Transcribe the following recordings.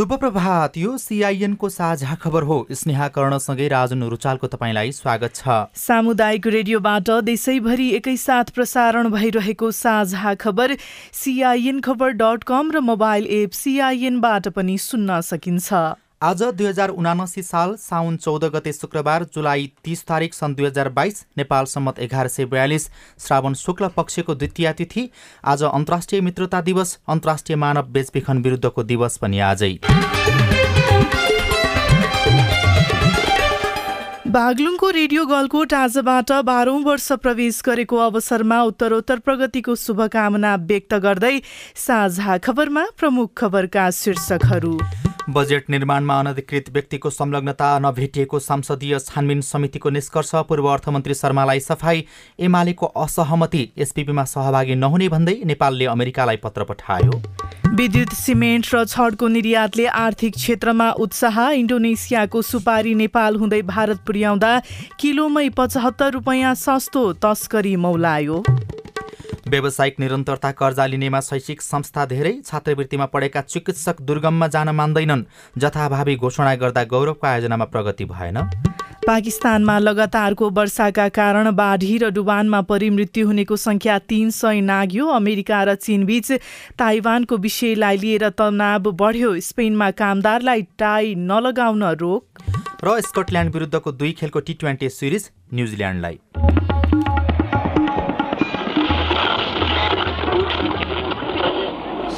शुभ प्रभात। यो सिआइएनको साझा खबर हो। स्नेहा कर्णसँगै राजुन रुचालको तपाईँलाई स्वागत छ। सामुदायिक रेडियोबाट देशैभरि एकैसाथ प्रसारण भइरहेको साझा खबर सिआइएन खबर डट कम र मोबाइल एप सिआइएनबाट पनि सुन्न सकिन्छ। आज दुई हजार उनासी साल साउन चौध गते शुक्रबार जुलाई तिस तारिक सन् दुई हजार बाइस नेपाल सम्मत एघार सय बयालिस श्रावण शुक्ल पक्षको द्वितीय तिथि आज अन्तर्राष्ट्रिय मित्रता दिवस अन्तर्राष्ट्रिय मानव बेचबिखन विरुद्धको दिवस पनि आजै। बागलुङको रेडियो गलकोट आजबाट बाह्रौँ वर्ष प्रवेश गरेको अवसरमा उत्तरोत्तर प्रगतिको शुभकामना व्यक्त गर्दै साझा खबरमा प्रमुख खबरका शीर्षकहरू। बजेट निर्माणमा अनधिकृत व्यक्तिको संलग्नता नभेटिएको संसदीय छानबिन समितिको निष्कर्ष पूर्व अर्थमन्त्री शर्मालाई सफाई एमालेको असहमति एसपिपीमा सहभागी नहुने भन्दै नेपालले अमेरिकालाई पत्र पठायो। विद्युत सिमेन्ट र छडको निर्यातले आर्थिक क्षेत्रमा उत्साह इन्डोनेसियाको सुपारी नेपाल हुँदै भारत पुर्याउँदा किलोमै पचहत्तर रुपियाँ सस्तो तस्करी मौलायो। व्यावसायिक निरन्तरता कर्जा लिनेमा शैक्षिक संस्था धेरै छात्रवृत्तिमा पढेका चिकित्सक दुर्गममा जान मान्दैनन् जथाभावी घोषणा गर्दा गौरवको आयोजनामा प्रगति भएन। पाकिस्तानमा लगातारको वर्षाका कारण बाढी र डुबानमा परि मृत्यु हुनेको संख्या तीन सय नाग्यो। अमेरिका र चीनबीच ताइवानको विषयलाई लिएर तनाव बढ्यो। स्पेनमा कामदारलाई टाई नलगाउन रोक। र स्कटल्यान्ड विरुद्धको दुई खेलको टी ट्वेन्टी सिरिज न्युजिल्यान्डलाई।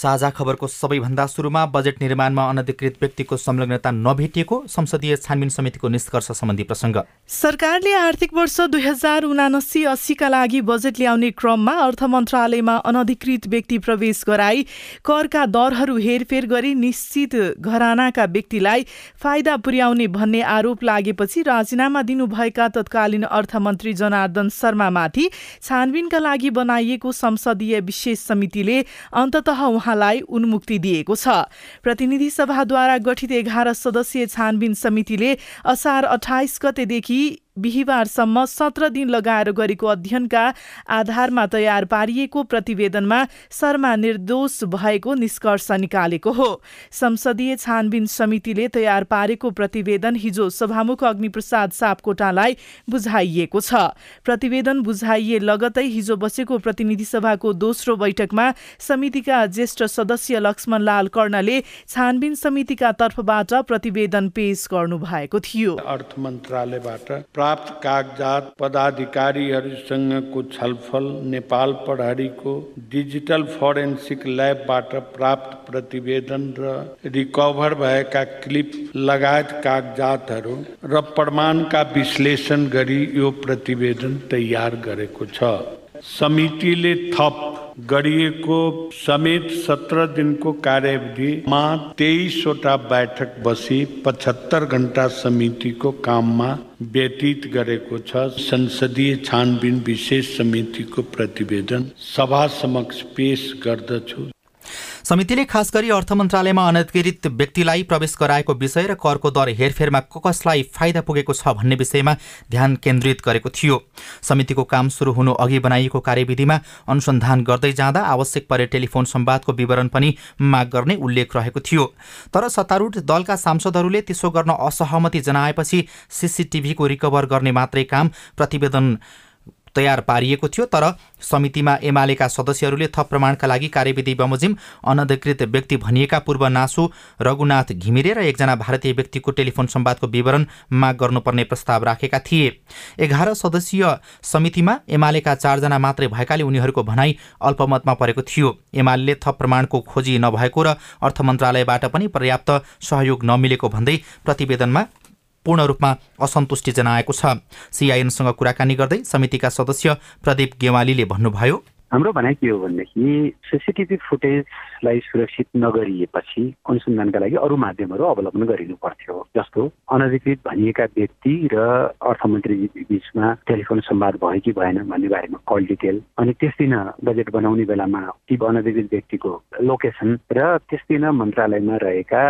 साझा खबरको सबैभन्दा सुरुमा बजेट निर्माणमा अनधिकृत व्यक्तिको संलग्नता नभेटिएको संसदीय छानबिन समितिको निष्कर्ष सम्बन्धी प्रसङ्ग। सरकारले आर्थिक वर्ष दुई हजार उनासी अस्सीका लागि बजेट ल्याउने क्रममा अर्थ मन्त्रालयमा अनधिकृत व्यक्ति प्रवेश गराई करका दरहरू हेरफेर गरी निश्चित घरानाका व्यक्तिलाई फाइदा पुर्याउने भन्ने आरोप लागेपछि राजीनामा दिनुभएका तत्कालीन अर्थमन्त्री जनार्दन शर्मामाथि छानबिनका लागि बनाइएको संसदीय विशेष समितिले अन्तत उहाँलाई उन्मुक्ति दिएको छ। प्रतिनिधि सभाद्वारा गठित एघार सदस्यीय छानबिन समितिले असार अठाइस गतेदेखि बिहिबारसम्म सत्र दिन लगाएर गरेको अध्ययनका आधारमा तयार पारिएको प्रतिवेदनमा शर्मा निर्दोष भएको निष्कर्ष निकालेको हो। संसदीय छानबिन समितिले तयार पारेको प्रतिवेदन हिजो सभामुख अग्निप्रसाद सापकोटालाई बुझाइएको छ। प्रतिवेदन बुझाइए लगतै हिजो बसेको प्रतिनिधि सभाको दोस्रो बैठकमा समितिका ज्येष्ठ सदस्य लक्ष्मणलाल कर्णले छानबिन समितिका तर्फबाट प्रतिवेदन पेश गर्नु भएको थियो। अर्थ मन्त्रालयबाट प्राप्त कागजात पदाधिकारी हरिसंघ को छलफल, नेपाल प्रहरीको डिजिटल फोरेन्सिक ल्याबबाट प्राप्त प्रतिवेदन र रिकभर भएका क्लिप लगायत कागजातहरू र प्रमाणका विश्लेषण गरी यो प्रतिवेदन तयार गरेको छ। समितिले थप गरिएको समेत सत्र दिनको कार्यविधिमा तेइसवटा बैठक बसी पचहत्तर घन्टा समितिको काममा व्यतीत गरेको छ संसदीय छानबिन विशेष समितिको प्रतिवेदन सभा समक्ष पेश गर्दछु। समितिले खास गरी अर्थ मन्त्रालयमा अनधिकृत व्यक्तिलाई प्रवेश गराएको विषय र करको दर हेरफेरमा कसलाई फाइदा पुगेको छ भन्ने विषयमा ध्यान केन्द्रित गरेको थियो। समितिको काम सुरु हुनु अघि बनाइएको कार्यविधिमा अनुसन्धान गर्दै जाँदा आवश्यक परे टेलिफोन सम्वादको विवरण पनि माग गर्ने उल्लेख रहेको थियो। तर सत्तारूढ दलका सांसदहरूले त्यसो गर्न असहमति जनाएपछि सिसिटिभीको रिकभर गर्ने मात्रै काम प्रतिवेदन तयार पारिएको थियो तर समितिमा एमालेका सदस्यहरूले थप प्रमाणका लागि कार्यविधि बमोजिम अनधिकृत व्यक्ति भनिएका पूर्व नासु रघुनाथ घिमिरे र एकजना भारतीय व्यक्तिको टेलिफोन सम्वादको विवरण माग गर्नुपर्ने प्रस्ताव राखेका थिए। एघार सदस्यीय समितिमा एमालेका चारजना मात्रै भएकाले उनीहरूको भनाई अल्पमतमा परेको थियो। एमाले थप प्रमाणको खोजी नभएको र अर्थ मन्त्रालयबाट पनि पर्याप्त सहयोग नमिलेको भन्दै प्रतिवेदनमा पूर्ण रूपमा असन्तुष्टि जनाएको छ। सिआइएनसँग कुराकानी गर्दै समितिका सदस्य प्रदीप गेवालीले भन्नुभयो। हाम्रो भनाइ के हो भनेदेखि सिसिटिभी फुटेजलाई सुरक्षित नगरिएपछि अनुसन्धानका लागि अरू माध्यमहरू अवलम्बन गरिनु पर्थ्यो। जस्तो अनधिकृत भनिएका व्यक्ति र अर्थमन्त्री बिचमा टेलिफोन संवाद भयो कि भएन भन्ने बारेमा कल डिटेल अनि त्यस दिन बजेट बनाउने बेलामा ती अनधिकृत व्यक्तिको लोकेसन र त्यस दिन मन्त्रालयमा रहेका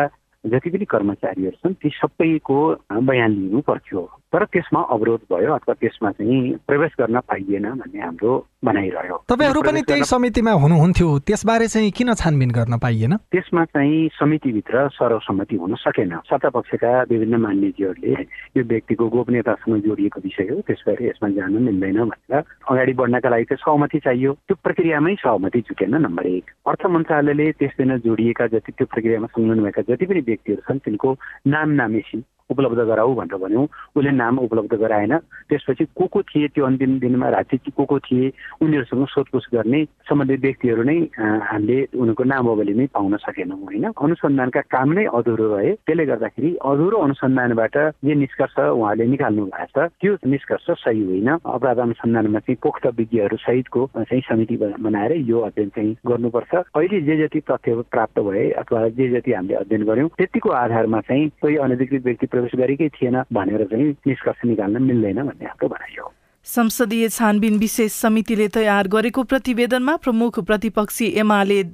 जति पनि कर्मचारीहरू छन् ती सबैको बयान लिनु पर्थ्यो। तर त्यसमा अवरोध भयो अथवा त्यसमा चाहिँ प्रवेश गर्न पाइएन भन्ने हाम्रो भनाइरह्यो तपाईँहरू पनि त्यही समितिमा हुनुहुन्थ्यो त्यसबारे चाहिँ किन छानबिन गर्न पाइएन? त्यसमा चाहिँ समितिभित्र सर्वसम्मति हुन सकेन। सत्तापक्षका विभिन्न मान्यजीहरूले यो व्यक्तिको गोपनीयतासँग जोडिएको विषय हो त्यसबारे यसमा जानु मिल्दैन भनेर अगाडि बढ्नका लागि चाहिँ सहमति चाहियो। त्यो प्रक्रियामै सहमति जुटेन नम्बर एक। अर्थ मन्त्रालयले त्यस दिन जोडिएका जति त्यो प्रक्रियामा संलग्न भएका जति पनि व्यक्तिहरू छन् तिनको नाम नामेसी। उपलब्ध गराऊ भनेर भन्यौँ। उसले नाम उपलब्ध गराएन। त्यसपछि को को थिए त्यो अन्तिम दिनमा राति को को थिए उनीहरूसँग सोधपुछ गर्ने सम्बन्धित व्यक्तिहरू नै हामीले उनीहरूको नामावली नै पाउन सकेनौँ होइन? अनुसन्धानका काम नै अधुरो रहे। त्यसले गर्दाखेरि अधुरो अनुसन्धानबाट जे निष्कर्ष उहाँले निकाल्नु भएको छ त्यो निष्कर्ष सही होइन। अपराध अनुसन्धानमा चाहिँ पोख्त विज्ञहरू सहितको चाहिँ समिति बनाएर यो अध्ययन चाहिँ गर्नुपर्छ। अहिले जे जति तथ्य प्राप्त भए अथवा जे जति हामीले अध्ययन गर्यौँ त्यतिको आधारमा चाहिँ कोही अनधिकृत व्यक्ति प्रवेश गरेकै थिएन भनेर चाहिँ निष्कर्ष निकाल्न मिल्दैन भन्ने हाम्रो भनाइ हो। संसदीय छानबिन विशेष समितिले तयार गरेको प्रतिवेदनमा प्रमुख प्रतिपक्षी एमाले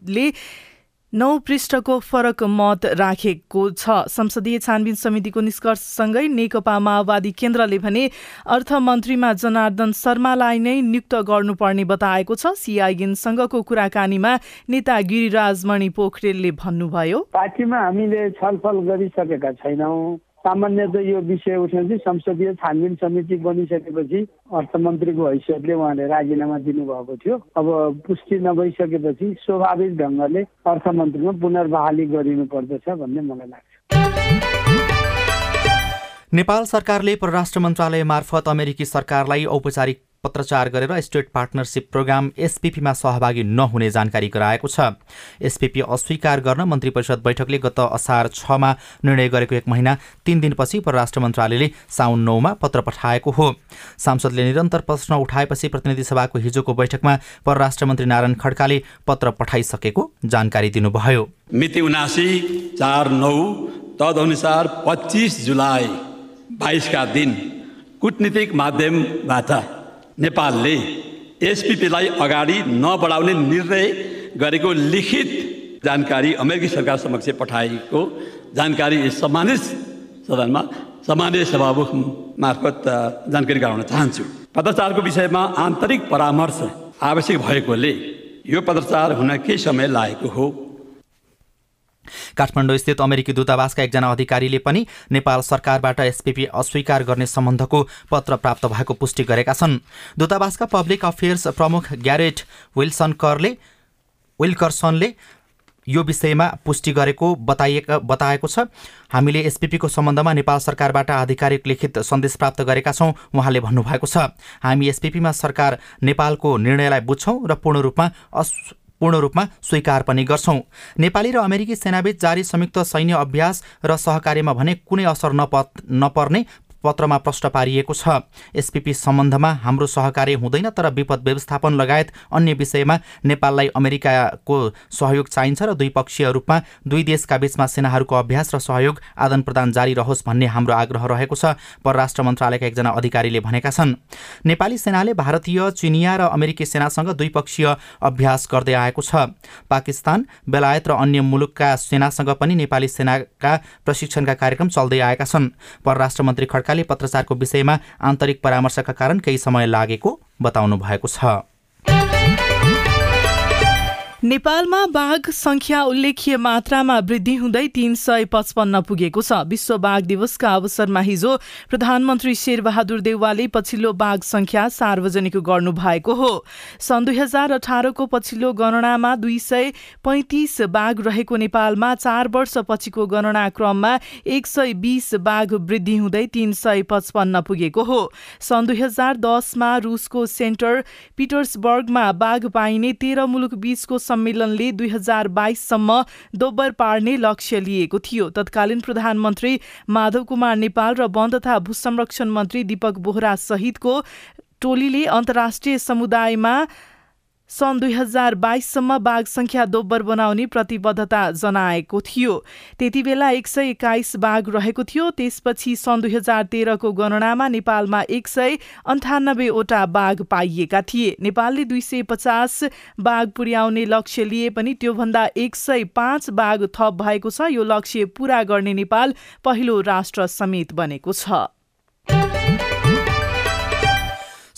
नौ पृष्ठको फरक मत राखेको छ। संसदीय छानबिन समितिको निष्कर्षसँगै नेकपा माओवादी केन्द्रले भने अर्थमन्त्रीमा जनार्दन शर्मालाई नै नियुक्त गर्नुपर्ने बताएको छ। सिआइएनसँगको कुराकानीमा नेता गिरिराज मणि पोखरेलले भन्नुभयो। पार्टीमा हामीले छलफल गरिसकेका छैनौँ। सामान्यतः यो विषय उठ्न संसदीय छानबिन समिति बनिसकेपछि अर्थमन्त्रीको हैसियतले उहाँले राजीनामा दिनुभएको थियो। अब पुष्टि नभइसकेपछि स्वाभाविक ढङ्गले अर्थमन्त्रीमा पुनर्बहाली गरिनु पर्दछ भन्ने मलाई लाग्छ। नेपाल सरकारले परराष्ट्र मन्त्रालय मार्फत अमेरिकी सरकारलाई औपचारिक पत्रचार गरेर स्टेट पार्टनरसिप प्रोग्राम एसपिपीमा सहभागी नहुने जानकारी गराएको छ। एसपिपी अस्वीकार गर्न मन्त्री परिषद बैठकले गत असार छमा निर्णय गरेको एक महिना तीन दिनपछि परराष्ट्र मन्त्रालयले साउन नौमा पत्र पठाएको हो। सांसदले निरन्तर प्रश्न उठाएपछि प्रतिनिधि सभाको हिजोको बैठकमा परराष्ट्र मन्त्री नारायण खड्काले पत्र पठाइसकेको जानकारी दिनुभयो। मिति उनासी चार नौ तदनुसार पच्चिस जुलाई बाइसका दिन कुटनीतिक माध्यमबाट नेपालले एसपिपीलाई अगाडि नबढाउने निर्णय गरेको लिखित जानकारी अमेरिकी सरकार समक्ष पठाएको जानकारी सम्मानित सदनमा सामान्य सभामुख मार्फत जानकारी गराउन चाहन्छु। पत्रचारको विषयमा आन्तरिक परामर्श आवश्यक भएकोले यो पत्रचार हुन केही समय लागेको हो। काठमाडौँ स्थित अमेरिकी दूतावासका एकजना अधिकारीले पनि नेपाल सरकारबाट एसपिपी अस्वीकार गर्ने सम्बन्धको पत्र प्राप्त भएको पुष्टि गरेका छन्। दूतावासका पब्लिक अफेयर्स प्रमुख ग्यारेट विल्सन करले विल्कर्सनले यो विषयमा पुष्टि गरेको बताइएका बताएको छ। हामीले एसपिपीको सम्बन्धमा नेपाल सरकारबाट आधिकारिक लिखित सन्देश प्राप्त गरेका छौँ उहाँले भन्नुभएको छ। हामी एसपिपीमा सरकार नेपालको निर्णयलाई बुझ्छौँ र पूर्ण रूपमा पूर्ण रूपमा स्वीकार पनि गर्छौं। नेपाली र अमेरिकी सेनाबीच जारी संयुक्त सैन्य अभ्यास र सहकार्यमा भने कुनै असर नपर्ने पत्रमा प्रश्न पारिएको छ। एसपिपी सम्बन्धमा हाम्रो सहकार्य हुँदैन तर विपद व्यवस्थापन लगायत अन्य विषयमा नेपाललाई अमेरिकाको सहयोग चाहिन्छ र द्विपक्षीय रूपमा दुई देशका बीचमा सेनाहरूको अभ्यास र सहयोग आदान प्रदान जारी रहोस् भन्ने हाम्रो आग्रह रहेको छ परराष्ट्र मन्त्रालयका एकजना अधिकारीले भनेका छन्। नेपाली सेनाले भारतीय चिनिया र अमेरिकी सेनासँग द्विपक्षीय अभ्यास गर्दै आएको छ। पाकिस्तान बेलायत र अन्य मुलुकका सेनासँग पनि नेपाली सेनाका प्रशिक्षणका कार्यक्रम चल्दै आएका छन्। परराष्ट्र मन्त्री खड्का सरकारले पत्रचारको विषयमा आन्तरिक परामर्शका कारण केही समय लागेको बताउनु भएको छ। नेपालमा बाघ संख्या उल्लेख्य मात्रामा वृद्धि हुँदै तीन सय पचपन्न पुगेको छ। विश्व बाघ दिवसका अवसरमा हिजो प्रधानमन्त्री शेरबहादुर देउवाले पछिल्लो बाघ संख्या सार्वजनिक गर्नु भएको हो। सन् दुई हजार अठारको पछिल्लो गणनामा दुई सय पैँतिस बाघ रहेको नेपालमा चार वर्ष पछिको गणना क्रममा एक सय बीस बाघ वृद्धि हुँदै तीन सय पचपन्न पुगेको हो। सन् दुई हजार दसमा रुसको सेन्टर पिटर्सबर्गमा बाघ पाइने तेह्र मुलुक बीचको सम्मेलनले दुई हजार बाइससम्म दोब्बर पार्ने लक्ष्य लिएको थियो। तत्कालीन प्रधानमन्त्री माधव कुमार नेपाल र वन तथा भूसंरक्षण मन्त्री दीपक बोहरा सहितको टोलीले अन्तर्राष्ट्रिय समुदायमा सन् दुई हजार बाइससम्म बाघ सङ्ख्या दोब्बर बनाउने प्रतिबद्धता जनाएको थियो। त्यति बेला एक सय एक्काइस बाघ रहेको थियो त्यसपछि सन् दुई हजार तेह्रको गणनामा नेपालमा एक सय अन्ठानब्बेवटा बाघ पाइएका थिए। नेपालले दुई सय पचास बाघ पुर्याउने लक्ष्य लिए पनि त्योभन्दा एक सय पाँच बाघ थप भएको छ। यो लक्ष्य पूरा गर्ने नेपाल पहिलो राष्ट्र समेत बनेको छ।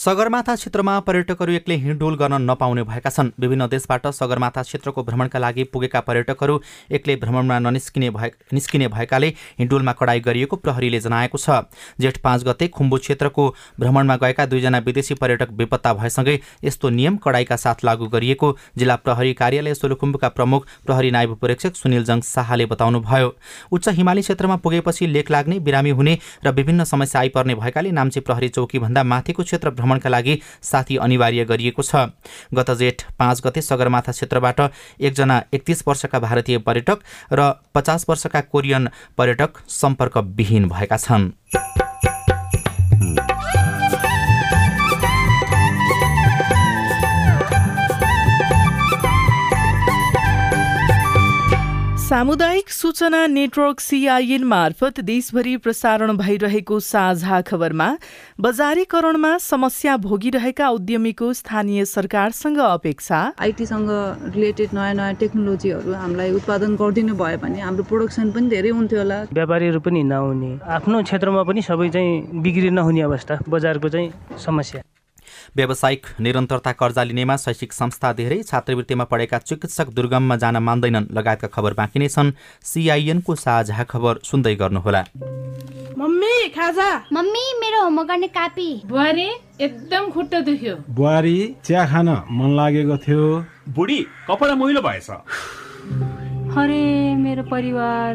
सगरमाथा क्षेत्रमा पर्यटकहरू एक्लै हिँडडुल गर्न नपाउने भएका छन्। विभिन्न देशबाट सगरमाथा क्षेत्रको भ्रमणका लागि पुगेका पर्यटकहरू एक्लै भ्रमणमा ननिस्किने भए निस्किने भएकाले हिँडुलमा कडाई गरिएको प्रहरीले जनाएको छ। जेठ पाँच गते खुम्बु क्षेत्रको भ्रमणमा गएका दुईजना विदेशी पर्यटक बेपत्ता भएसँगै यस्तो नियम कडाईका साथ लागू गरिएको जिल्ला प्रहरी कार्यालय सोलुखुम्बुका प्रमुख प्रहरी नायब परीक्षक सुनिल जङ शाहले बताउनुभयो। उच्च हिमाली क्षेत्रमा पुगेपछि लेख लाग्ने बिरामी हुने र विभिन्न समस्या आइपर्ने भएकाले नाम्चे प्रहरी चौकीभन्दा माथिको क्षेत्र भ्रमणका लागि साथी अनिवार्य गरिएको छ। गत जेठ पाँच गते सगरमाथा क्षेत्रबाट एकजना एकतिस वर्षका भारतीय पर्यटक र पचास वर्षका कोरियन पर्यटक सम्पर्कविहीन भएका छन्। सामुदायिक सूचना नेटवर्क सिआइएन मार्फत देशभरि प्रसारण भइरहेको साझा खबरमा बजारीकरणमा समस्या भोगिरहेका उद्यमीको स्थानीय सरकारसँग अपेक्षा। आइटीसँग रिलेटेड नयाँ नयाँ टेक्नोलोजीहरू हामीलाई उत्पादन गरिदिनु भयो भने हाम्रो प्रोडक्सन पनि धेरै हुन्थ्यो होला। व्यापारीहरू पनि नहुने। आफ्नो क्षेत्रमा पनि सबै चाहिँ बिक्री नहुने अवस्था बजारको चाहिँ समस्या। व्यावसायिक निरन्तरता कर्जा लिनेमा शैक्षिक संस्था धेरै छात्रवृत्तिमा पढेका चिकित्सक दुर्गममा जान मान्दैनन्। लगायतका खबर बाँकी नै छन्। सिआइएनको साझा खबर सुन्दै गर्नुहोला। मम्मी खाजा। मम्मी मेरो होमवर्क गर्ने कापी। बुहारी एकदम खुट्टा दुख्यो। बुहारी चिया खान मन लागेको थियो। बुढी कपडा मैलो भएछ। अरे मेरो परिवार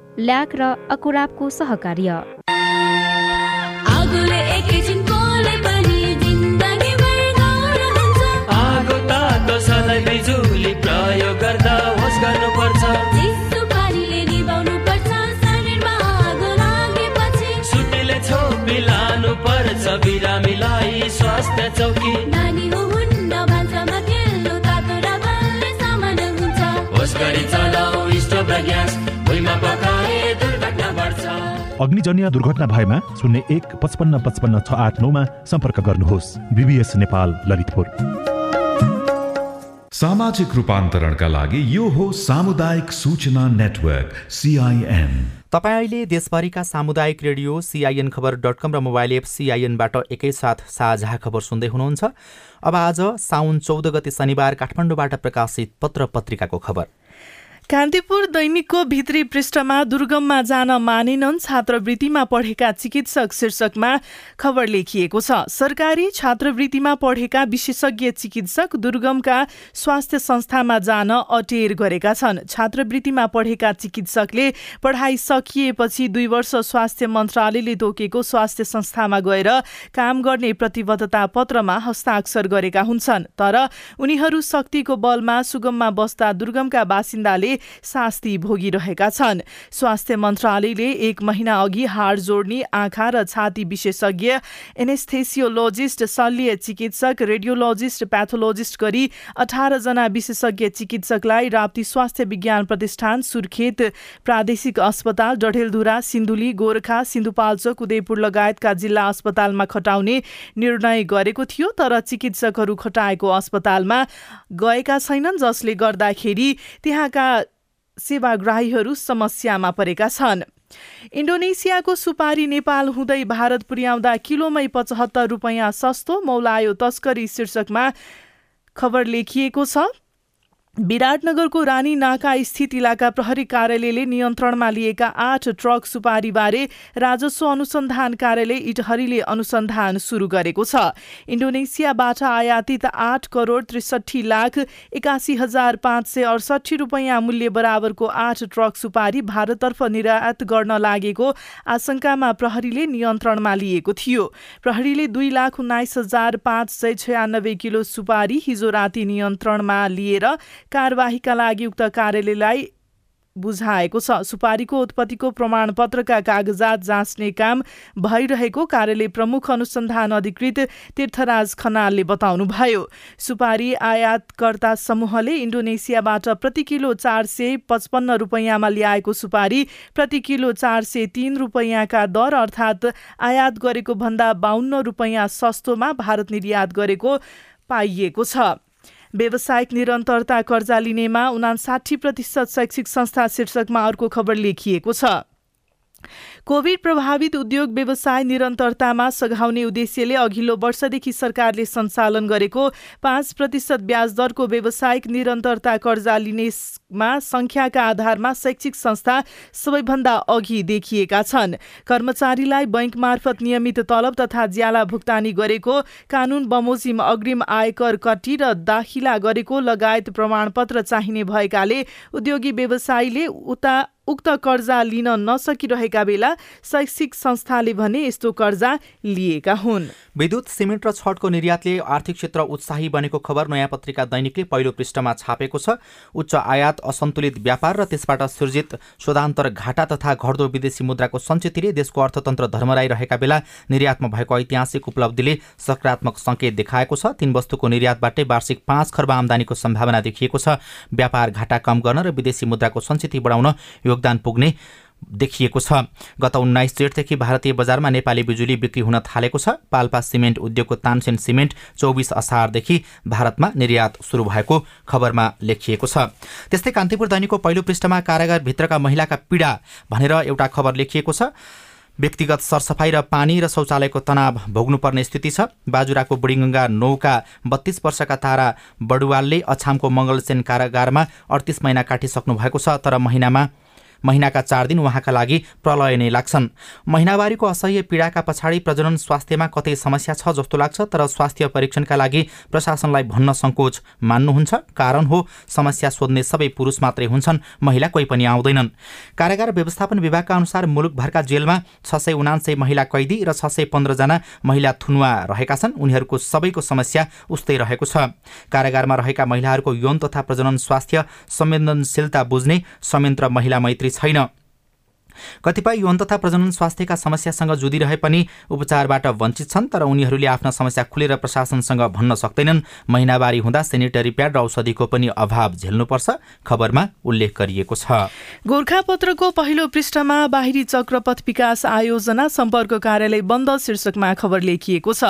ल्याक र अकुराबको सहकार्य। प्रयोग गर्दा होस गर्नुपर्छ। सुटीले छोपी लानु पर्छ बिरामीलाई स्वास्थ्य चौकी। नानी हुन्न भान्सामा खेल्नु तातो र बलले सामान हुन्छ। होस गरी चलाऊ स्टोभ र ग्यास अग्निजन्य दुर्घटना भएमा शून्य एक पचपन्न पचपन्न छ आठ नौमा सम्पर्क गर्नुहोस्। बिबिएस नेपाल ललितपुर। सामाजिक रूपान्तरणका लागि यो हो सामुदायिक सूचना नेटवर्क सिआइएन तपाईँ अहिले देशभरिका सामुदायिक रेडियो सिआइएन खबर डट कम र मोबाइल एप सिआइएनबाट एकैसाथ साझा खबर सुन्दै हुनुहुन्छ। अब आज साउन चौध गते शनिबार काठमाडौँबाट प्रकाशित पत्र पत्रिकाको खबर। कान्तिपुर दैनिकको भित्री पृष्ठमा दुर्गममा जान मानेनन् छात्रवृत्तिमा पढेका चिकित्सक शीर्षकमा खबर लेखिएको छ। सरकारी छात्रवृत्तिमा पढेका विशेषज्ञ चिकित्सक दुर्गमका स्वास्थ्य संस्थामा जान अटेर गरेका छन्। छात्रवृत्तिमा पढेका चिकित्सकले पढाइ सकिएपछि दुई वर्ष स्वास्थ्य मन्त्रालयले तोकेको स्वास्थ्य संस्थामा गएर काम गर्ने प्रतिबद्धता पत्रमा हस्ताक्षर गरेका हुन्छन्। तर उनीहरू शक्तिको बलमा सुगममा बस्दा दुर्गमका बासिन्दाले शास्ति भोगिरहेका छन्। स्वास्थ्य मन्त्रालयले एक महिना अघि हाड जोड्ने आँखा र छाती विशेषज्ञ एनेस्थेसियोलोजिस्ट शल्य चिकित्सक रेडियोलोजिस्ट प्याथोलोजिस्ट गरी अठारजना विशेषज्ञ चिकित्सकलाई राप्ती स्वास्थ्य विज्ञान प्रतिष्ठान सुर्खेत प्रादेशिक अस्पताल डढेलधुरा सिन्धुली गोर्खा सिन्धुपाल्चोक उदयपुर लगायतका जिल्ला अस्पतालमा खटाउने निर्णय गरेको थियो तर चिकित्सकहरू खटाएको अस्पतालमा गएका छैनन् जसले गर्दाखेरि त्यहाँका सेवाग्राहीहरू समस्यामा परेका छन्। इन्डोनेसियाको सुपारी नेपाल हुँदै भारत पुर्याउँदा किलोमै पचहत्तर रुपियाँ सस्तो मौलायो तस्करी शीर्षकमा खबर लेखिएको छ। विराटनगरको रानी नाका स्थित इलाका प्रहरी कार्यालयले नियन्त्रणमा लिएका आठ ट्रक सुपारीबारे राजस्व अनुसन्धान कार्यालय इटहरीले अनुसन्धान सुरु गरेको छ। इन्डोनेसियाबाट आयातित आठ करोड त्रिसठी लाख एकासी हजार पाँच सय अडसठी रुपियाँ मूल्य बराबरको आठ ट्रक सुपारी भारततर्फ निर्यात गर्न लागेको आशंकामा प्रहरीले नियन्त्रणमा लिएको थियो। प्रहरीले दुई लाख उन्नाइस हजार पाँच सय छयानब्बे किलो सुपारी हिजो राति नियन्त्रणमा लिएर कारवाहीका लागि उक्त कार्यालयलाई बुझाएको छ। सुपारीको उत्पत्तिको प्रमाणपत्रका कागजात जाँच्ने काम भइरहेको कार्यालय प्रमुख अनुसन्धान अधिकृत तीर्थराज खनालले बताउनुभयो। सुपारी आयातकर्ता समूहले इन्डोनेसियाबाट प्रति किलो चार सय पचपन्न रुपियाँमा ल्याएको सुपारी प्रति किलो चार सय तीन रुपियाँका दर अर्थात् आयात गरेको भन्दा बाहन्न रुपियाँ सस्तोमा भारत निर्यात गरेको पाइएको छ। व्यावसायिक निरन्तरता कर्जा लिनेमा उनासाठी प्रतिशत शैक्षिक संस्था शीर्षकमा अर्को खबर लेखिएको छ। कोविड प्रभावित उद्योग व्यवसाय निरन्तरतामा सघाउने उद्देश्यले अघिल्लो वर्षदेखि सरकारले सञ्चालन गरेको पाँच प्रतिशत ब्याज दरको व्यावसायिक निरन्तरता कर्जा लिनेमा संख्याका आधारमा शैक्षिक संस्था सबैभन्दा अघि देखिएका छन्। कर्मचारीलाई बैंक मार्फत नियमित तलब तथा ज्याला भुक्तानी गरेको कानून बमोजिम अग्रिम आयकर कटी र दाखिला गरेको लगायत प्रमाणपत्र चाहिने भएकाले उद्योगी व्यवसायीले उता उक्त कर्जा लिन नसकिरहेका बेला शैक्षिक संस्थाले भने यस्तो कर्जा लिएका हुन्। विद्युत सिमेन्ट र छटको निर्यातले आर्थिक क्षेत्र उत्साही बनेको खबर नयाँ पत्रिका दैनिकले पहिलो पृष्ठमा छापेको छ। उच्च आयात असन्तुलित व्यापार र त्यसबाट सृजित शोधान्तर घाटा तथा घट्दो विदेशी मुद्राको सञ्चितले देशको अर्थतन्त्र धर्मराइरहेका बेला निर्यातमा भएको ऐतिहासिक उपलब्धिले सकारात्मक सङ्केत देखाएको छ। तीन वस्तुको निर्यातबाटै वार्षिक पाँच खर्ब आमदानीको सम्भावना देखिएको छ। व्यापार घाटा कम गर्न र विदेशी मुद्राको सञ्चिति बढाउन योगदान पुग्ने देखिएको छ। गत उन्नाइस जेठदेखि भारतीय बजारमा नेपाली बिजुली बिक्री हुन थालेको छ। पाल्पा सिमेन्ट उद्योगको तानसेन सिमेन्ट चौबिस असारदेखि भारतमा निर्यात सुरु भएको खबरमा लेखिएको छ। त्यस्तै कान्तिपुर दैनिकको पहिलो पृष्ठमा कारागारभित्रका महिलाका पीडा भनेर एउटा खबर लेखिएको छ। व्यक्तिगत सरसफाइ र पानी र शौचालयको तनाव भोग्नुपर्ने स्थिति छ। बाजुराको बुढीगङ्गा नौका बत्तीस वर्षका तारा बडुवालले अछामको मङ्गलसेन कारागारमा अडतिस महिना काटिसक्नु भएको छ तर महिनामा महिनाका चार दिन उहाँका लागि प्रलय नै लाग्छन्। महिनावारीको असह्य पीडाका पछाडि प्रजनन स्वास्थ्यमा कतै समस्या छ जस्तो लाग्छ तर स्वास्थ्य परीक्षणका लागि प्रशासनलाई भन्न सङ्कोच मान्नुहुन्छ। कारण हो समस्या सोध्ने सबै पुरुष मात्रै हुन्छन् महिला कोही पनि आउँदैनन्। कारागार व्यवस्थापन विभागका अनुसार मुलुकभरका जेलमा छ सय उनान्सय महिला कैदी र छ सय पन्ध्रजना महिला थुनुवा रहेका छन्। उनीहरूको सबैको समस्या उस्तै रहेको छ। कारागारमा रहेका महिलाहरूको यौन तथा प्रजनन स्वास्थ्य संवेदनशीलता बुझ्ने संयन्त्र महिला मैत्री छैन कतिपय यौन तथा प्रजनन स्वास्थ्यका समस्यासँग जुधिरहे पनि उपचारबाट वञ्चित छन् तर उनीहरूले आफ्ना समस्या खुलेर प्रशासनसँग भन्न सक्दैनन्। महिनावारी हुँदा सेनिटरी प्याड र औषधिको पनि अभाव झेल्नुपर्छ खबरमा उल्लेख गरिएको छ। गोर्खापत्रको पहिलो पृष्ठमा बाहिरी चक्रपथ विकास आयोजना सम्पर्क कार्यालय बन्द शीर्षकमा खबर लेखिएको छ।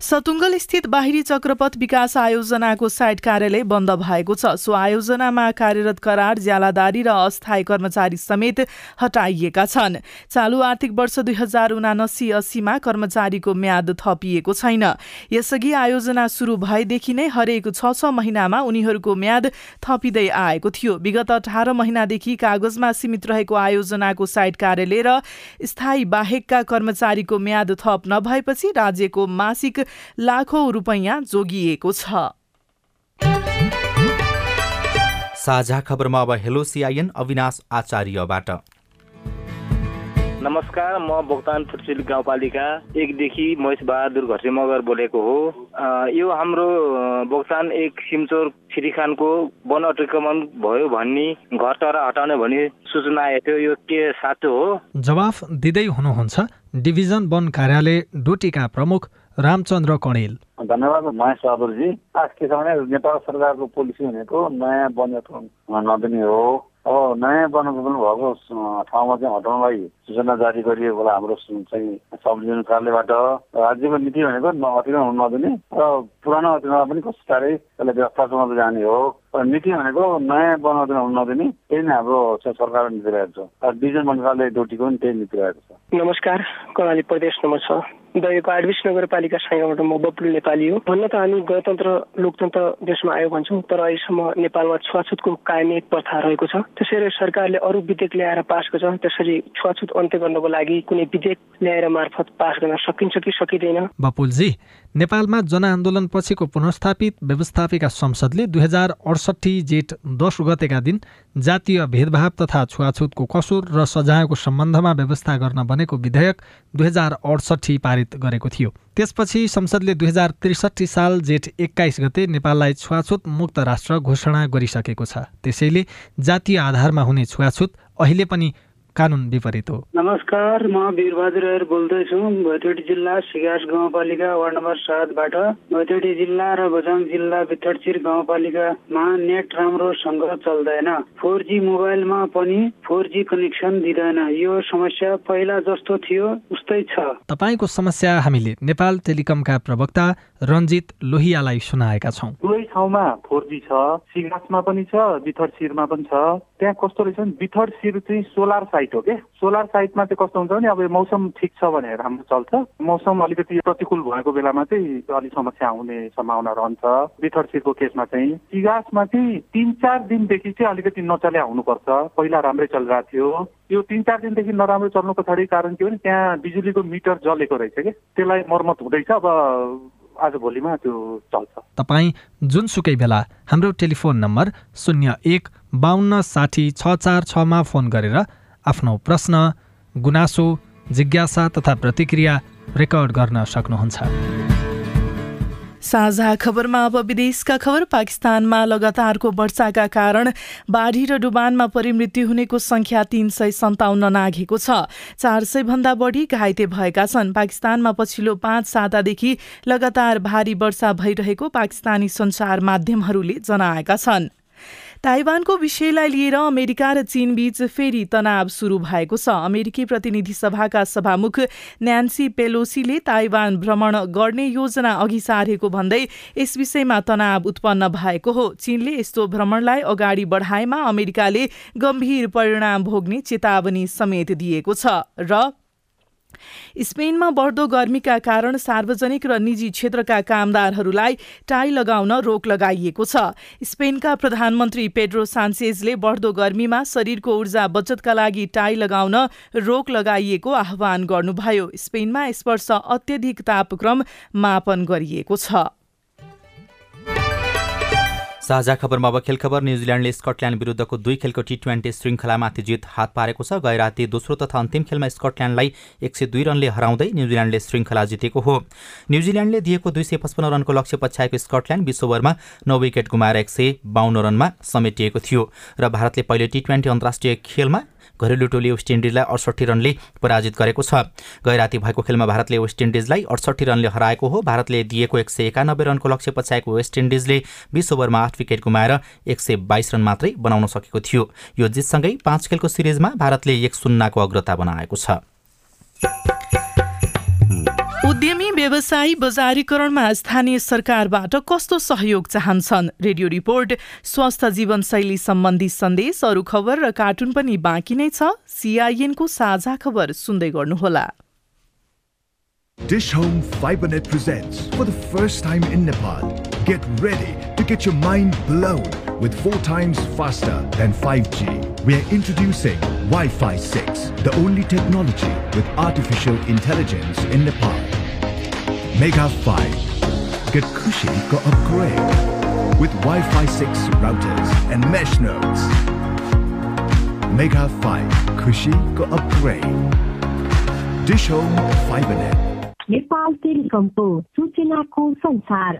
सतुङ्गल स्थित बाहिरी चक्रपथ विकास आयोजनाको साइट कार्यालय बन्द भएको छ। सो आयोजनामा कार्यरत करार ज्यालादारी र अस्थायी कर्मचारी समेत हटाइएका छन्। चालु आर्थिक वर्ष दुई हजार उनासी अस्सीमा कर्मचारीको म्याद थपिएको छैन। यसअघि आयोजना सुरु भएदेखि नै हरेक छ छ महिनामा उनीहरूको म्याद थपिँदै आएको थियो। विगत अठार महिनादेखि कागजमा सीमित रहेको आयोजनाको साइट कार्यालय र स्थायी बाहेकका कर्मचारीको म्याद थप नभएपछि राज्यको मासिक लाखौँ रुपैयाँ जोगिएको छ। साझा खबरमा अब हेलो सिआइएन अविनाश आचार्यबाट। नमस्कार म भोक्तान फुटसिल गाउँपालिका एकदेखि महेश बहादुर घरसे मगर बोलेको हो। यो हाम्रो भोक्तान एक सिमचोर छिरिखानको वन अतिक्रमण भयो भन्ने घर टाढा हटाउने भन्ने सूचना आएको थियो। यो के साँचो हो? जवाफ दिँदै हुनुहुन्छ डिभिजन वन कार्यालय डोटीका प्रमुख रामचन्द्र कणेल। धन्यवाद महेश बहादुरजी। खास के छ भने नेपाल सरकारको पोलिसी भनेको नयाँ वन अतिक्रमण नदिने हो। अब नयाँ बनाउनु भएको ठाउँमा चाहिँ हटाउनलाई सूचना जारी गरिएको होला हाम्रो चाहिँ सब कार्यालयबाट। राज्यको नीति भनेको अतिक्रमण हुन नदिने र पुरानो अतिक्रमण पनि कस्तो साह्रै त्यसलाई चलाउँदै जाने हो। र नीति भनेको नयाँ बनाउँदैन हुन नदिने त्यही नै हाम्रो सरकारको नीति रहेको छ। र डिभिजन मन्त्रालय ड्युटीको पनि त्यही नीति रहेको छ। नमस्कार कर्णाली प्रदेश नम्बर छ दहीको आडबिस नगरपालिका साइबाट म बप्लु नेपाली हो। भन्न त हामी गणतन्त्र लोकतन्त्र देशमा आयो भन्छौँ तर अहिलेसम्म नेपालमा छुवाछुतको कायमी प्रथा रहेको छ। त्यसैले सरकारले अरू विधेयक ल्याएर पास गर्छ त्यसरी छुवाछुत अन्त्य गर्नको लागि कुनै विधेयक ल्याएर मार्फत पास गर्न सकिन्छ कि सकिँदैन। बपुलजी नेपालमा जनआन्दोलन पछिको पुनर्स्थापित व्यवस्थापिका संसदले दुई हजार अडसट्ठी जेठ दस गतेका दिन जातीय भेदभाव तथा छुवाछुतको कसुर र सजायको सम्बन्धमा व्यवस्था गर्न बनेको विधेयक दुई हजार अडसट्ठी पारित गरेको थियो। त्यसपछि संसदले दुई हजार त्रिसठी साल जेठ एक्काइस गते नेपाललाई छुवाछुत मुक्त राष्ट्र घोषणा गरिसकेको छ। त्यसैले जातीय आधारमा हुने छुवाछुत अहिले पनि कानुन विपरीत हो। नमस्कार म वीरबहादुर बोल्दैछु भैतडी जिल्ला सिगास गाउँपालिका वार्ड नम्बर सातबाट। भैतडी जिल्ला र बझाङ जिल्ला बिथडचिर गाउँपालिकामा नेट राम्रोसँग चल्दैन। फोर जी मोबाइलमा पनि फोर जी कनेक्सन दिँदैन। यो समस्या पहिला जस्तो थियो उस्तै छ। तपाईँको समस्या हामीले नेपाल टेलिकमका प्रवक्ता रञ्जित लोहियालाई सुनाएका छौँ। दुवै ठाउँमा फोर जी छ सिगासमा पनि छ बिथर सिरमा पनि छ। त्यहाँ कस्तो रहेछ भने बिथर सिर चाहिँ सोलर साइट हो क्या सोलर साइटमा चाहिँ कस्तो हुन्छ भने अब मौसम ठिक छ भने राम्रो चल्छ। मौसम अलिकति प्रतिकूल भएको बेलामा चाहिँ अलिक समस्या आउने सम्भावना रहन्छ। बिथर सिरको केसमा चाहिँ सिगासमा चाहिँ तिन चार दिनदेखि चाहिँ अलिकति नचल्या हुनुपर्छ। पहिला राम्रै चलिरहेको थियो। यो तिन चार दिनदेखि नराम्रो चल्नु पछाडि कारण के भने त्यहाँ बिजुलीको मिटर जलेको रहेछ कि। त्यसलाई मर्मत हुँदैछ। अब आज भोलिमा त्यो चल्छ। तपाईँ जुनसुकै बेला हाम्रो टेलिफोन नम्बर शून्य एक बाहन्न साठी छ चार छमा फोन गरेर आफ्नो प्रश्न गुनासो जिज्ञासा तथा प्रतिक्रिया रेकर्ड गर्न सक्नुहुन्छ। साझा खबरमा अब विदेशका खबर। पाकिस्तानमा लगातारको वर्षाका कारण बाढी र डुबानमा परिमृत्यु हुनेको संख्या तीन सय सन्ताउन्न नाघेको छ। चार सय भन्दा बढी घाइते भएका छन्। पाकिस्तानमा पछिल्लो पाँच सातादेखि लगातार भारी वर्षा भइरहेको पाकिस्तानी सञ्चार माध्यमहरूले जनाएका छन्। ताइवानको विषयलाई लिएर अमेरिका र चीनबीच फेरि तनाव सुरु भएको छ। अमेरिकी प्रतिनिधि सभाका सभामुख न्यान्सी पेलोसीले ताइवान भ्रमण गर्ने योजना अघि सारेको भन्दै यस विषयमा तनाव उत्पन्न भएको हो। चीनले यस्तो भ्रमणलाई अगाडि बढाएमा अमेरिकाले गम्भीर परिणाम भोग्ने चेतावनी समेत दिएको छ र स्पेनमा बढ्दो गर्मीका कारण सार्वजनिक र निजी क्षेत्रका कामदारहरूलाई टाई लगाउन रोक लगाइएको छ। स्पेनका प्रधानमन्त्री पेड्रो सान्चेजले बढ्दो गर्मीमा शरीरको ऊर्जा बचतका लागि टाई लगाउन रोक लगाइएको आह्वान गर्नुभयो। स्पेनमा यस वर्ष अत्यधिक तापक्रम मापन गरिएको छ। साझा खबरमा अब खेल खबर न्युजिल्यान्डले स्कटल्यान्ड विरुद्धको दुई खेलको टी ट्वेन्टी श्रृङ्खलामाथि जित हात पारेको छ। गैराती दोस्रो तथा अन्तिम खेलमा स्कटल्यान्डलाई एक सय दुई रनले हराउँदै न्युजिल्यान्डले श्रृङ्खला जितेको हो। न्युजिल्यान्डले दिएको दुई सय पचपन्न रनको लक्ष्य पछ्याएको स्कटल्यान्ड विश्व ओभरमा नौ विकेट गुमाएर एक सय बाहन्न रनमा समेटिएको थियो र भारतले पहिले टी ट्वेन्टी अन्तर्राष्ट्रिय खेलमा घरेलु टोली वेस्ट इन्डिजलाई अडसट्ठी रनले पराजित गरेको छ। गैराती भएको खेलमा भारतले वेस्ट इन्डिजलाई अडसट्ठी रनले हराएको हो। भारतले दिएको एक सय एकानब्बे रनको लक्ष्य पछ्याएको वेस्ट इन्डिजले बिस ओभरमा आठ विकेट गुमाएर एक सय बाइस रन मात्रै बनाउन सकेको थियो। यो जितसँगै पाँच खेलको सिरिजमा भारतले एक शून्यको अग्रता बनाएको छ। उद्यमी व्यवसायी बजारीकरणमा स्थानीय सरकारबाट कस्तो सहयोग चाहन्छन्? रेडियो रिपोर्ट स्वस्थ जीवनशैली सम्बन्धी सन्देश अरू खबर र कार्टुन पनि बाँकी नै छ। सिआइएनको साझा खबर सुन्दै गर्नुहोला। Dish Home FiberNet presents for the first time in Nepal. Get ready to get your mind blown with four times faster than 5G. We are introducing Wi-Fi 6, the only technology with artificial intelligence in Nepal. Mega 5. Get Kushi go upgrade with Wi-Fi 6 routers and mesh nodes. Mega 5. Kushi go upgrade. Dish Home FiberNet. Nepal टेलिकमको सूचनाको संसार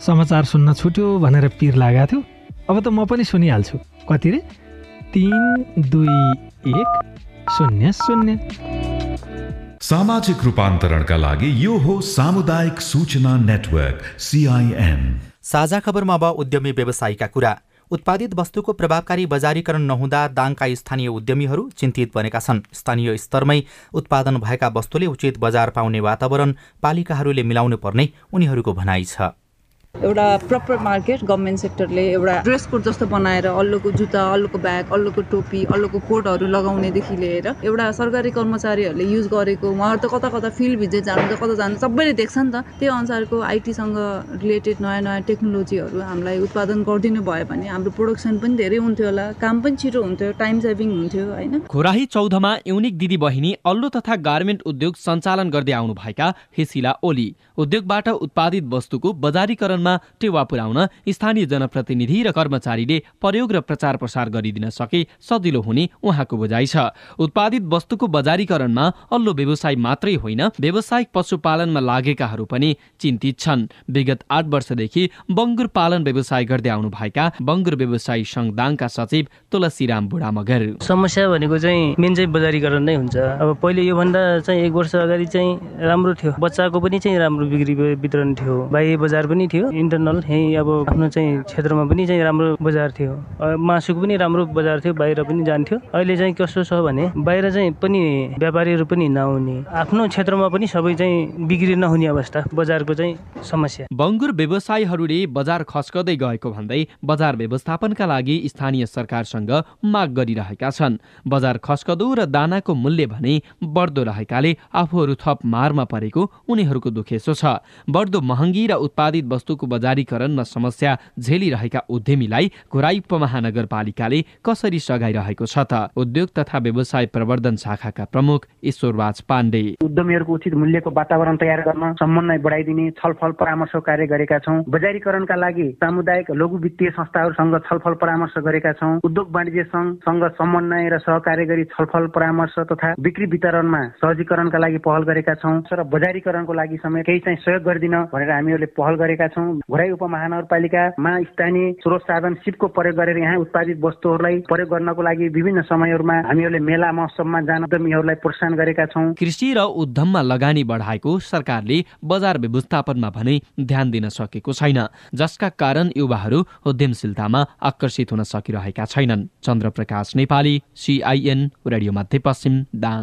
समाचार सुन्न छुट्यो भनेर पिर लागेको थियो। अब त म पनि सुनिहाल्छु। कति रे? तिन दुई एक शून्य शून्य। सामाजिक रूपान्तरणका लागि यो हो सामुदायिक सूचना नेटवर्क सिआइएन साझा खबरमा अब उद्यमी व्यवसायीका कुरा। उत्पादित वस्तुको प्रभावकारी बजारीकरण नहुँदा दाङका स्थानीय उद्यमीहरू चिन्तित बनेका छन्। स्थानीय स्तरमै उत्पादन भएका वस्तुले उचित बजार पाउने वातावरण पालिकाहरूले मिलाउनु पर्ने उनीहरूको भनाइ छ। एउटा प्रपर मार्केट गभर्मेन्ट सेक्टरले एउटा ड्रेस कोड जस्तो बनाएर अल्लोको जुत्ता अल्लोको ब्याग अल्लोको टोपी अल्लोको कोटहरू लगाउनेदेखि लिएर एउटा सरकारी कर्मचारीहरूले युज गरेको उहाँहरू त कता कता फिल्ड भिजिट जानुहुन्छ कता जानु सबैले देख्छ नि त। त्यही अनुसारको आइटीसँग रिलेटेड नयाँ नयाँ टेक्नोलोजीहरू हामीलाई उत्पादन गरिदिनु भयो भने हाम्रो प्रोडक्सन पनि धेरै हुन्थ्यो होला काम पनि छिटो हुन्थ्यो टाइम सेभिङ हुन्थ्यो होइन? घोराही चौधमा युनिक दिदी बहिनी अल्लो तथा गार्मेन्ट उद्योग सञ्चालन गर्दै आउनुभएका हिसिला ओली उद्योगबाट उत्पादित वस्तुको बजारीकरणमा टेवा पुर्याउन स्थानीय जनप्रतिनिधि र कर्मचारीले प्रयोग र प्रचार प्रसार गरिदिन सके सजिलो हुने उहाँको बुझाइ छ। उत्पादित वस्तुको बजारीकरणमा अल्लो व्यवसाय मात्रै होइन व्यावसायिक पशुपालनमा लागेकाहरू पनि चिन्तित छन्। विगत आठ वर्षदेखि बङ्गुर पालन व्यवसाय गर्दै आउनुभएका बङ्गुर व्यवसायी सङ्घ दाङका सचिव तुलसीराम बुढा मगर समस्या भनेको चाहिँ मेन चाहिँ बजारीकरण नै हुन्छ। अब पहिले योभन्दा चाहिँ एक वर्ष अगाडि चाहिँ राम्रो थियो। बच्चाको पनि चाहिँ राम्रो बिक्री वितरण थियो। बाह्य बजार पनि थियो। इन्टरनल यहीँ अब आफ्नो चाहिँ क्षेत्रमा पनि चाहिँ राम्रो बजार थियो। मासुको पनि राम्रो बजार थियो बाहिर पनि जान्थ्यो। अहिले चाहिँ कस्तो छ भने बाहिर चाहिँ पनि व्यापारीहरू पनि नआउने आफ्नो क्षेत्रमा पनि सबै चाहिँ बिक्री नहुने अवस्था बजारको चाहिँ समस्या। बङ्गुर व्यवसायीहरूले बजार खस्कदै गएको भन्दै बजार व्यवस्थापनका लागि स्थानीय सरकारसँग माग गरिरहेका छन्। बजार खस्कदो र दानाको मूल्य भने बढ्दो रहेकाले आफूहरू थप मारमा परेको उनीहरूको दुखेसो छ। बढ्दो महँगी र उत्पादित वस्तुको बजारीकरणमा समस्या झेलिरहेका उद्यमीलाई घोराई उपमहानगरपालिकाले कसरी सघाइरहेको छ त? उद्योग तथा व्यवसाय प्रवर्धन शाखाका प्रमुख ईश्वरराज पाण्डे। उद्यमीहरूको उचित मूल्यको वातावरण तयार गर्न समन्वय बढाइदिने छलफल परामर्श कार्य गरेका छौँ। बजारीकरणका लागि सामुदायिक लघु वित्तीय संस्थाहरूसँग छलफल परामर्श गरेका छौँ। उद्योग वाणिज्य सङ्घसँग समन्वय र सहकार्य गरी छलफल परामर्श तथा बिक्री वितरणमा सहजीकरणका लागि पहल गरेका छौँ। र बजारीकरणको लागि समेत केही चाहिँ सहयोग गरिदिन भनेर हामीहरूले पहल गरेका छौँ। घोराई उपमहानगरपालिकामा स्थानीय स्रोत साधन सिपको प्रयोग गरेर यहाँ उत्पादित वस्तुहरूलाई प्रयोग गर्नको लागि विभिन्न समयहरूमा हामीहरूले मेला महोत्सवमा जान उद्यमीहरूलाई प्रोत्साहन गरेका छौँ। कृषि र उद्यममा लगानी बढाएको सरकारले बजार व्यवस्थापनमा भने ध्यान दिन सकेको छैन जसका कारण युवाहरू उद्यमशीलतामा आकर्षित हुन सकिरहेका छैनन्। चन्द्रप्रकाश नेपाली सिआइएन रेडियो मध्यपश्चिम दाङ।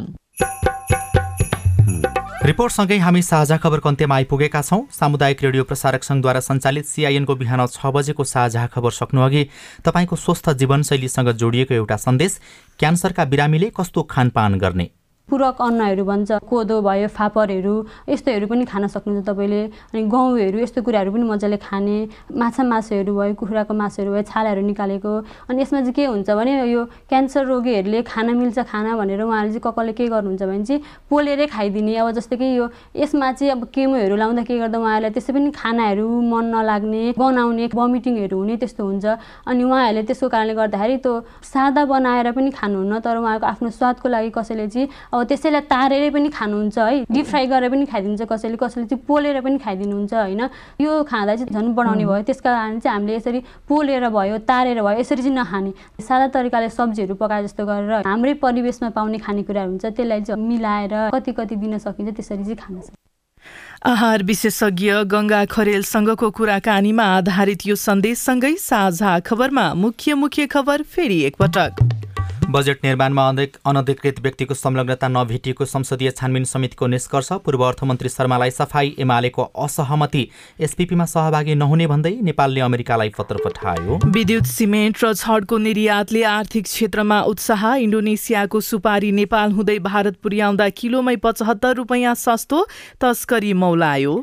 रिपोर्टसँगै हामी साझा खबरको अन्त्यमा आइपुगेका छौँ। सामुदायिक रेडियो प्रसारक सङ्घद्वारा सञ्चालित सिआइएनको बिहान छ बजेको साझा खबर सक्नुअघि तपाईँको स्वस्थ जीवनशैलीसँग जोडिएको एउटा सन्देश क्यान्सरका बिरामीले कस्तो खानपान गर्ने? पूरक अन्नहरू भन्छ कोदो भयो फापरहरू यस्तोहरू पनि खान सक्नुहुन्छ तपाईँले। अनि गहुँहरू यस्तो कुराहरू पनि मजाले खाने। माछा मासुहरू भयो कुखुराको मासुहरू भयो छालाहरू निकालेको। अनि यसमा चाहिँ के हुन्छ भने यो क्यान्सर रोगीहरूले खान मिल्छ खाना भनेर उहाँहरूले चाहिँ ककले के गर्नुहुन्छ भने चाहिँ पोलेरै खाइदिने। अब जस्तै कि यो यसमा चाहिँ अब केमोहरू लाउँदा के गर्दा उहाँहरूलाई त्यसै पनि खानाहरू मन नलाग्ने गनाउने भमिटिङहरू हुने त्यस्तो हुन्छ। अनि उहाँहरूले त्यसको कारणले गर्दाखेरि त्यो सादा बनाएर पनि खानुहुन्न तर उहाँहरूको आफ्नो स्वादको लागि कसैले चाहिँ अब त्यसैलाई तारेरै पनि खानुहुन्छ है। डिप फ्राई गरेर पनि खाइदिन्छ कसैले कसैले चाहिँ पोलेर पनि खाइदिनुहुन्छ होइन। यो खाँदा चाहिँ झन् बढाउने भयो। त्यसका कारण चाहिँ हामीले यसरी पोलेर भयो तारेर भयो यसरी चाहिँ नखाने। सादा तरिकाले सब्जीहरू पकाए जस्तो गरेर हाम्रै परिवेशमा पाउने खानेकुराहरू हुन्छ त्यसलाई चाहिँ मिलाएर कति कति दिन सकिन्छ त्यसरी चाहिँ खान सकिन्छ आहार विशेषज्ञ गङ्गा खरेलसँगको कुराकानीमा आधारित यो सन्देशसँगै साझा खबरमा मुख्य मुख्य खबर फेरि एकपटक। बजेट निर्माणमा अनधिकृत व्यक्तिको संलग्नता नभेटिएको संसदीय छानबिन समितिको निष्कर्ष पूर्व अर्थमन्त्री शर्मालाई सफाई एमालेको असहमति एसपिपीमा सहभागी नहुने भन्दै नेपालले अमेरिकालाई पत्र पठायो। विद्युत सिमेन्ट र छडको निर्यातले आर्थिक क्षेत्रमा उत्साह इन्डोनेसियाको सुपारी नेपाल हुँदै भारत पुर्याउँदा किलोमै पचहत्तर रुपियाँ सस्तो तस्करी मौलायो।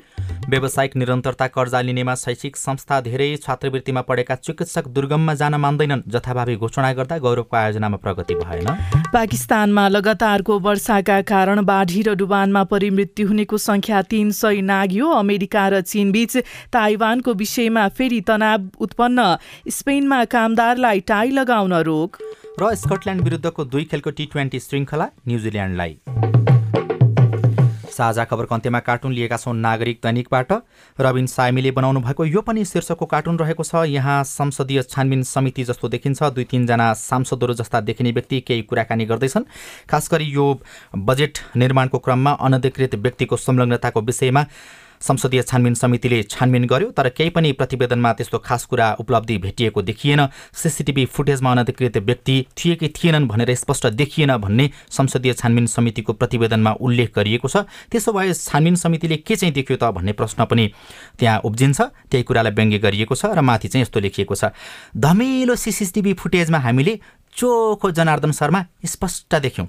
व्यावसायिक निरन्तरता कर्जा लिनेमा शैक्षिक संस्था धेरै छात्रवृत्तिमा पढेका चिकित्सक दुर्गममा जान मान्दैनन् जथाभावी घोषणा गर्दा गौरवको आयोजनामा प्रगति भएन। पाकिस्तानमा लगातारको वर्षाका कारण बाढी र डुबानमा परिमृत्यु हुनेको संख्या तीन सय नाग्यो। अमेरिका र चीनबीच ताइवानको विषयमा फेरि तनाव उत्पन्न। स्पेनमा कामदारलाई टाई लगाउन रोक। र स्कटल्यान्ड विरुद्धको दुई खेलको टी ट्वेन्टी श्रृङ्खला न्युजिल्यान्डलाई। साझा खबरको अन्त्यमा कार्टुन लिएका छौँ नागरिक दैनिकबाट। रविन साइमीले बनाउनु भएको यो पनि शीर्षकको कार्टुन रहेको छ। यहाँ संसदीय छानबिन समिति जस्तो देखिन्छ। दुई तिनजना सांसदहरू जस्ता देखिने व्यक्ति केही कुराकानी गर्दैछन्। खास गरी यो बजेट निर्माणको क्रममा अनधिकृत व्यक्तिको संलग्नताको विषयमा संसदीय छानबिन समितिले छानबिन गर्यो तर केही पनि प्रतिवेदनमा त्यस्तो खास कुरा उपलब्धि भेटिएको देखिएन। सिसिटिभी फुटेजमा अनधिकृत व्यक्ति थिए कि थिएनन् भनेर स्पष्ट देखिएन भन्ने संसदीय छानबिन समितिको प्रतिवेदनमा उल्लेख गरिएको छ। त्यसो भए छानबिन समितिले के चाहिँ देख्यो त भन्ने प्रश्न पनि त्यहाँ उब्जिन्छ। त्यही कुरालाई व्यङ्ग्य गरिएको छ र माथि चाहिँ यस्तो लेखिएको छ। धमिलो सिसिटिभी फुटेजमा हामीले चोखो जनार्दन शर्मा स्पष्ट देख्यौँ।